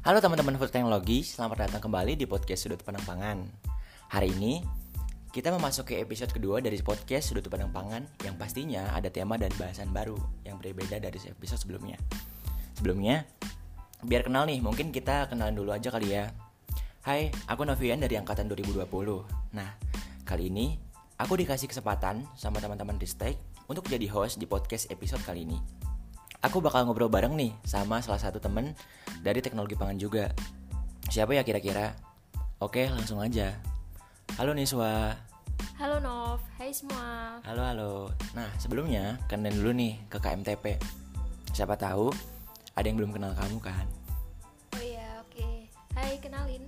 Halo teman-teman food teknologi, selamat datang kembali di podcast Sudut Pandang Pangan. Hari ini kita memasuki episode kedua dari podcast Sudut Pandang Pangan yang pastinya ada tema dan bahasan baru yang berbeda dari episode sebelumnya. Sebelumnya, biar kenal nih, mungkin kita kenalan dulu aja kali ya. Hai, aku Novian dari angkatan 2020. Nah, kali ini aku dikasih kesempatan sama teman-teman Ristek untuk jadi host di podcast episode kali ini. Aku bakal ngobrol bareng nih sama salah satu temen dari teknologi pangan juga. Siapa ya kira-kira? Oke, langsung aja. Halo Niswa. Halo Nov, hai semua. Halo, halo. Nah, sebelumnya kenalin dulu nih ke KMTP. Siapa tahu ada yang belum kenal kamu kan? Oh iya, oke. Hai, kenalin,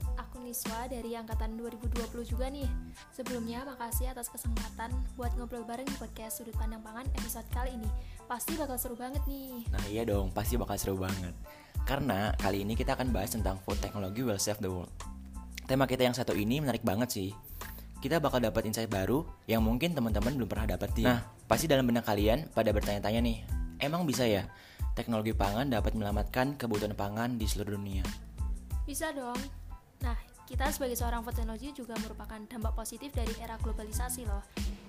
aku Niswa dari angkatan 2020 juga nih. Sebelumnya, makasih atas kesempatan buat ngobrol bareng di podcast Sudut Pandang Pangan episode kali ini. Pasti bakal seru banget nih. Nah iya dong, pasti bakal seru banget. Karena kali ini kita akan bahas tentang food technology will save the world. Tema kita yang satu ini menarik banget sih. Kita bakal dapat insight baru yang mungkin teman-teman belum pernah dapetin. Nah, pasti dalam benak kalian pada bertanya-tanya nih, emang bisa ya teknologi pangan dapat menyelamatkan kebutuhan pangan di seluruh dunia? Bisa dong. Nah, kita sebagai seorang food technology juga merupakan dampak positif dari era globalisasi loh.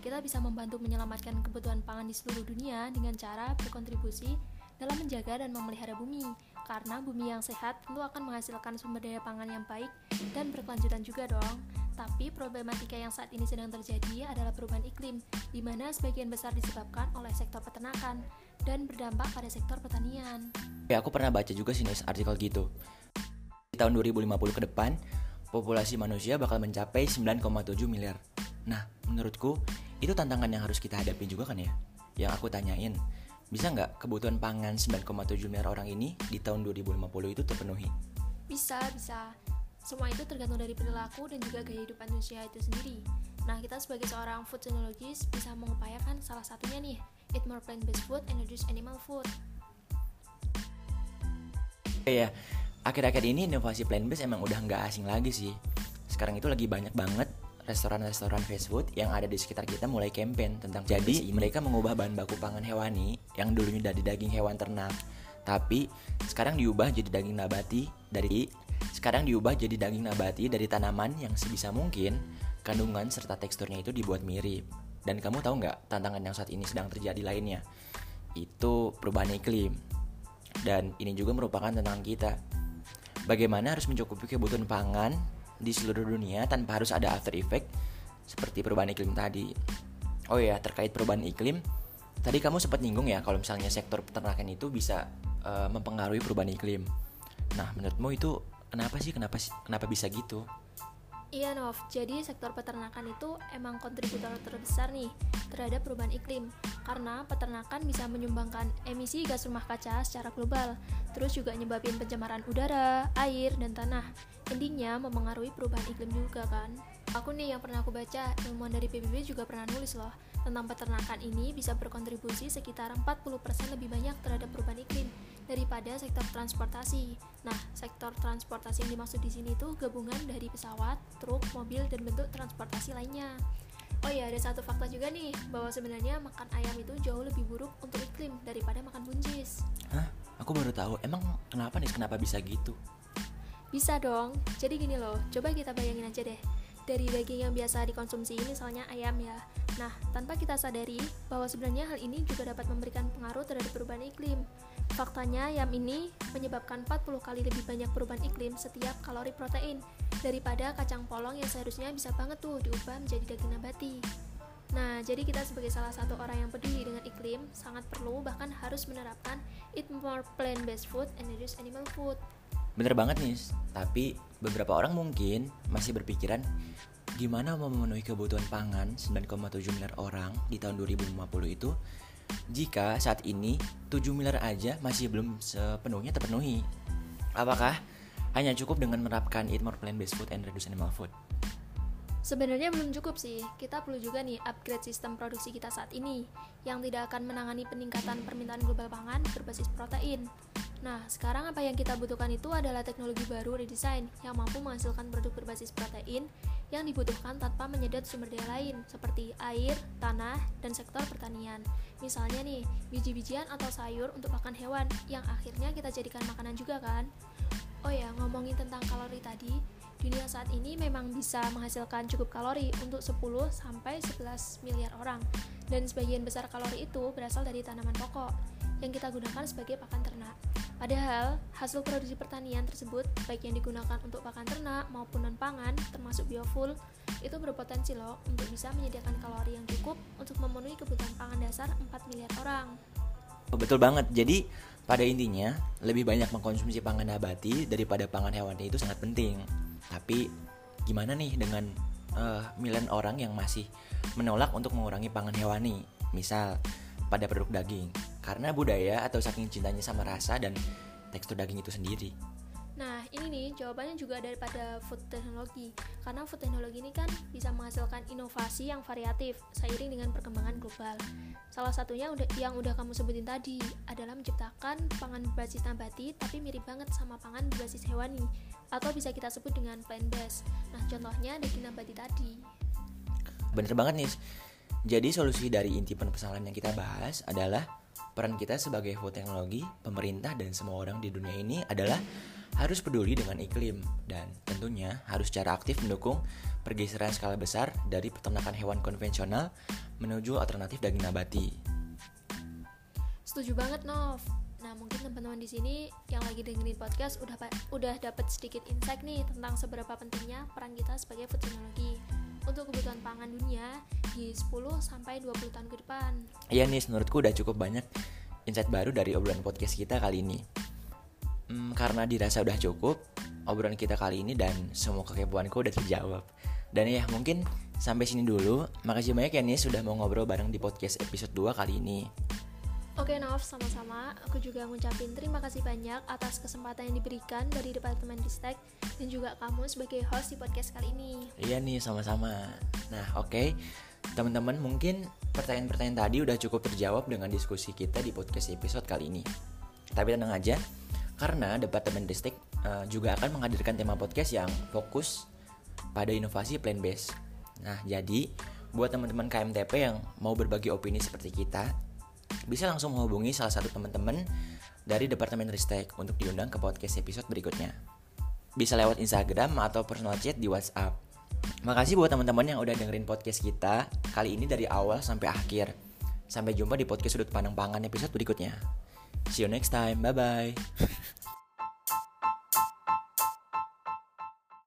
Kita bisa membantu menyelamatkan kebutuhan pangan di seluruh dunia dengan cara berkontribusi dalam menjaga dan memelihara bumi. Karena bumi yang sehat tentu akan menghasilkan sumber daya pangan yang baik dan berkelanjutan juga dong. Tapi problematika yang saat ini sedang terjadi adalah perubahan iklim, di mana sebagian besar disebabkan oleh sektor peternakan dan berdampak pada sektor pertanian. Ya, aku pernah baca juga sih artikel gitu. Di tahun 2050 ke depan, populasi manusia bakal mencapai 9,7 miliar. Nah, menurutku itu tantangan yang harus kita hadapi juga kan ya? Yang aku tanyain, bisa nggak kebutuhan pangan 9,7 miliar orang ini di tahun 2050 itu terpenuhi? Bisa, bisa. Semua itu tergantung dari perilaku dan juga gaya hidup manusia itu sendiri. Nah, kita sebagai seorang food technologist bisa mengupayakan salah satunya nih, eat more plant-based food and reduce animal food. Iya, akhir-akhir ini inovasi plant-based emang udah nggak asing lagi sih. Sekarang itu lagi banyak banget restoran-restoran fast food yang ada di sekitar kita mulai campaign tentang jadi mereka mengubah bahan baku pangan hewani yang dulunya dari daging hewan ternak tapi sekarang diubah jadi daging nabati dari sekarang diubah jadi daging nabati dari tanaman yang sebisa mungkin kandungan serta teksturnya itu dibuat mirip. Dan kamu tahu nggak tantangan yang saat ini sedang terjadi lainnya? Itu perubahan iklim. Dan ini juga merupakan tantangan kita bagaimana harus mencukupi kebutuhan pangan di seluruh dunia tanpa harus ada after effect seperti perubahan iklim tadi. Oh ya, terkait perubahan iklim, tadi kamu sempat nyinggung ya kalau misalnya sektor peternakan itu bisa uh, mempengaruhi perubahan iklim. Nah, menurutmu itu kenapa sih kenapa sih kenapa bisa gitu? Iya Nov, jadi sektor peternakan itu emang kontributor terbesar nih terhadap perubahan iklim. Karena peternakan bisa menyumbangkan emisi gas rumah kaca secara global Terus juga nyebabin pencemaran udara, air, dan tanah. Intinya memengaruhi perubahan iklim juga kan? Aku nih yang pernah aku baca, ilmuwan dari PBB juga pernah nulis loh Tentang peternakan ini bisa berkontribusi sekitar 40% lebih banyak terhadap perubahan iklim daripada sektor transportasi. Nah, sektor transportasi yang dimaksud di sini itu gabungan dari pesawat, truk, mobil, dan bentuk transportasi lainnya. Oh iya, ada satu fakta juga nih, bahwa sebenarnya makan ayam itu jauh lebih buruk untuk iklim daripada makan buncis. Hah? Aku baru tahu. Emang kenapa nih? Kenapa bisa gitu? Bisa dong. Jadi gini loh, coba kita bayangin aja deh. Dari daging yang biasa dikonsumsi misalnya ayam ya. Nah, tanpa kita sadari bahwa sebenarnya hal ini juga dapat memberikan pengaruh terhadap perubahan iklim. Faktanya, ayam ini menyebabkan 40 kali lebih banyak perubahan iklim setiap kalori protein daripada kacang polong yang seharusnya bisa banget tuh diubah menjadi daging nabati. Nah, jadi kita sebagai salah satu orang yang peduli dengan iklim sangat perlu bahkan harus menerapkan eat more plant-based food and reduce animal food. Bener banget nih, tapi beberapa orang mungkin masih berpikiran gimana mau memenuhi kebutuhan pangan 9,7 miliar orang di tahun 2050 itu jika saat ini 7 miliar aja masih belum sepenuhnya terpenuhi. Apakah hanya cukup dengan menerapkan eat more plant-based food and reduce animal food? Sebenarnya belum cukup sih, kita perlu juga nih upgrade sistem produksi kita saat ini yang tidak akan menangani peningkatan permintaan global pangan berbasis protein. Nah, sekarang apa yang kita butuhkan itu adalah teknologi baru redesign yang mampu menghasilkan produk berbasis protein yang dibutuhkan tanpa menyedot sumber daya lain seperti air, tanah, dan sektor pertanian. Misalnya nih, biji-bijian atau sayur untuk makan hewan yang akhirnya kita jadikan makanan juga kan? Oh ya, ngomongin tentang kalori tadi, dunia saat ini memang bisa menghasilkan cukup kalori untuk 10 sampai 11 miliar orang. Dan sebagian besar kalori itu berasal dari tanaman pokok yang kita gunakan sebagai pakan ternak. Padahal, hasil produksi pertanian tersebut, baik yang digunakan untuk pakan ternak maupun non-pangan, termasuk biofuel, itu berpotensi loh untuk bisa menyediakan kalori yang cukup untuk memenuhi kebutuhan pangan dasar 4 miliar orang. Betul banget. Jadi pada intinya lebih banyak mengkonsumsi pangan nabati daripada pangan hewani itu sangat penting. Tapi gimana nih dengan uh, milian orang yang masih menolak untuk mengurangi pangan hewani? Misal pada produk daging karena budaya atau saking cintanya sama rasa dan tekstur daging itu sendiri. Nah, ini nih jawabannya juga daripada food teknologi. Karena food teknologi ini kan bisa menghasilkan inovasi yang variatif seiring dengan perkembangan global. Salah satunya yang udah kamu sebutin tadi adalah menciptakan pangan berbasis nabati tapi mirip banget sama pangan berbasis hewani atau bisa kita sebut dengan plant based. Nah, contohnya daging nabati tadi. Bener banget nih. Jadi solusi dari inti permasalahan yang kita bahas adalah peran kita sebagai food teknologi, pemerintah dan semua orang di dunia ini adalah harus peduli dengan iklim dan tentunya harus secara aktif mendukung pergeseran skala besar dari peternakan hewan konvensional menuju alternatif daging nabati. Setuju banget, Nov. Nah, mungkin teman-teman di sini yang lagi dengerin podcast udah udah dapat sedikit insight nih tentang seberapa pentingnya peran kita sebagai food technology untuk kebutuhan pangan dunia di 10 sampai 20 tahun ke depan. Iya nih, menurutku udah cukup banyak insight baru dari obrolan podcast kita kali ini. Hmm, karena dirasa udah cukup, obrolan kita kali ini dan semua kekepoanku udah terjawab. Dan ya mungkin sampai sini dulu. Makasih banyak ya nih sudah mau ngobrol bareng di podcast episode 2 kali ini. Oke Nov, sama-sama. Aku juga ngucapin terima kasih banyak atas kesempatan yang diberikan dari Departemen Ristek dan juga kamu sebagai host di podcast kali ini. Iya nih, sama-sama. Nah, oke. Okay. Teman-teman, mungkin pertanyaan-pertanyaan tadi udah cukup terjawab dengan diskusi kita di podcast episode kali ini. Tapi tenang aja, karena Departemen Ristek uh, juga akan menghadirkan tema podcast yang fokus pada inovasi plant based. Nah, jadi buat teman-teman KMTP yang mau berbagi opini seperti kita, bisa langsung menghubungi salah satu teman-teman dari Departemen Ristek untuk diundang ke podcast episode berikutnya. Bisa lewat Instagram atau personal chat di WhatsApp. Makasih buat teman-teman yang udah dengerin podcast kita kali ini dari awal sampai akhir. Sampai jumpa di podcast sudut pandang pangan episode berikutnya. See you next time. Bye bye.